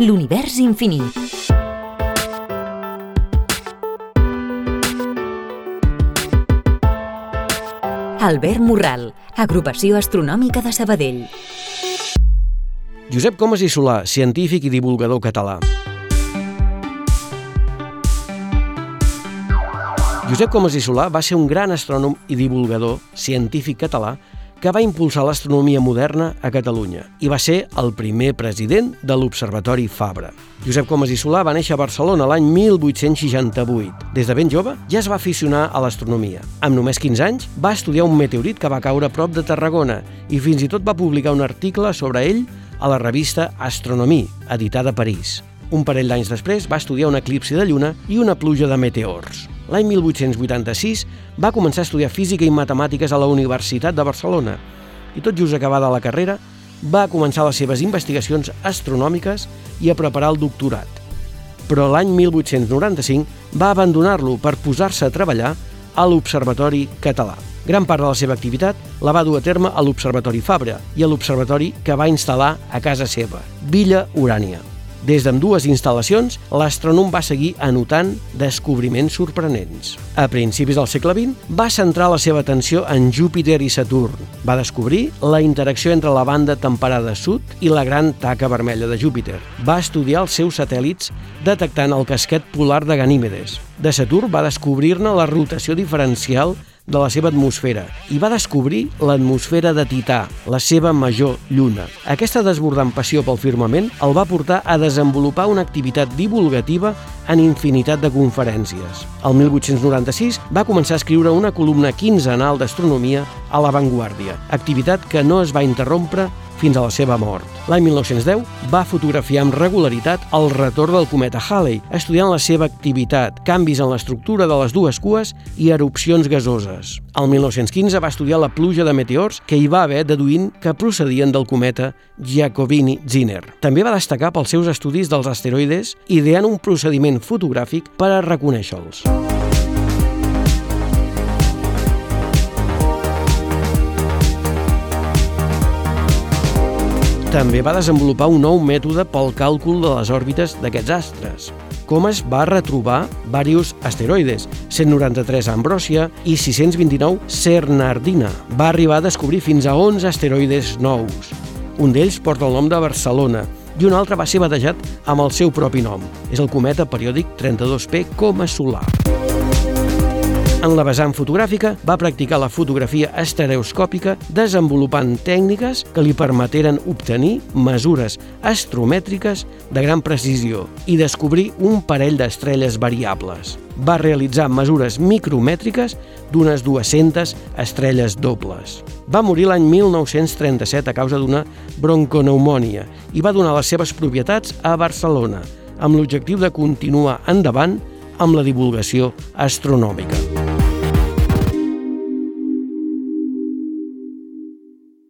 L'univers infinit. Albert Morral, Agrupació Astronòmica de Sabadell. Josep Comas i Solà, científic i divulgador català. Josep Comas i Solà va ser un gran astrònom i divulgador científic català que va impulsar l'astronomia moderna a Catalunya i va ser el primer president de l'Observatori Fabra. Josep Comas i Solà va néixer a Barcelona l'any 1868. Des de ben jove ja es va aficionar a l'astronomia. Amb només 15 anys va estudiar un meteorit que va caure a prop de Tarragona i fins i tot va publicar un article sobre ell a la revista Astronomie, editada a París. Un parell d'anys després va estudiar un eclipsi de lluna i una pluja de meteors. L'any 1886 va començar a estudiar física i matemàtiques a la Universitat de Barcelona i tot just acabada la carrera va començar les seves investigacions astronòmiques i a preparar el doctorat. Però l'any 1895 va abandonar-lo per posar-se a treballar a l'Observatori Català. Gran part de la seva activitat la va dur a terme a l'Observatori Fabra i a l'observatori que va instal·lar a casa seva, Villa Urània. Des d'ambdues instal·lacions, l'astrònom va seguir anotant descobriments sorprenents. A principis del segle XX, va centrar la seva atenció en Júpiter i Saturn. Va descobrir la interacció entre la banda temperada sud i la gran taca vermella de Júpiter. Va estudiar els seus satèl·lits detectant el casquet polar de Ganímedes. De Saturn va descobrir-ne la rotació diferencial de la seva atmosfera i va descobrir l'atmosfera de Tità, la seva major lluna. Aquesta desbordant passió pel firmament el va portar a desenvolupar una activitat divulgativa en infinitat de conferències. El 1896 va començar a escriure una columna quinzenal d'astronomia a La Vanguardia, activitat que no es va interrompre fins a la seva mort. L'any 1910 va fotografiar amb regularitat el retorn del cometa Halley, estudiant la seva activitat, canvis en l'estructura de les dues cues i erupcions gasoses. El 1915 va estudiar la pluja de meteors que hi va haver deduint que procedien del cometa Giacobini-Zinner. També va destacar pels seus estudis dels asteroides, ideant un procediment fotogràfic per a reconèixer-los. També va desenvolupar un nou mètode pel càlcul de les òrbites d'aquests astres. Comas va retrobar diversos asteroides, 193 a Ambròsia i 629 Cernardina. Va arribar a descobrir fins a 11 asteroides nous. Un d'ells porta el nom de Barcelona i un altre va ser batejat amb el seu propi nom. És el cometa periòdic 32P Coma Solar. En la vessant fotogràfica va practicar la fotografia estereoscòpica desenvolupant tècniques que li permeteren obtenir mesures astromètriques de gran precisió i descobrir un parell d'estrelles variables. Va realitzar mesures micromètriques d'unes 200 estrelles dobles. Va morir l'any 1937 a causa d'una bronconeumonia i va donar les seves propietats a Barcelona amb l'objectiu de continuar endavant amb la divulgació astronòmica.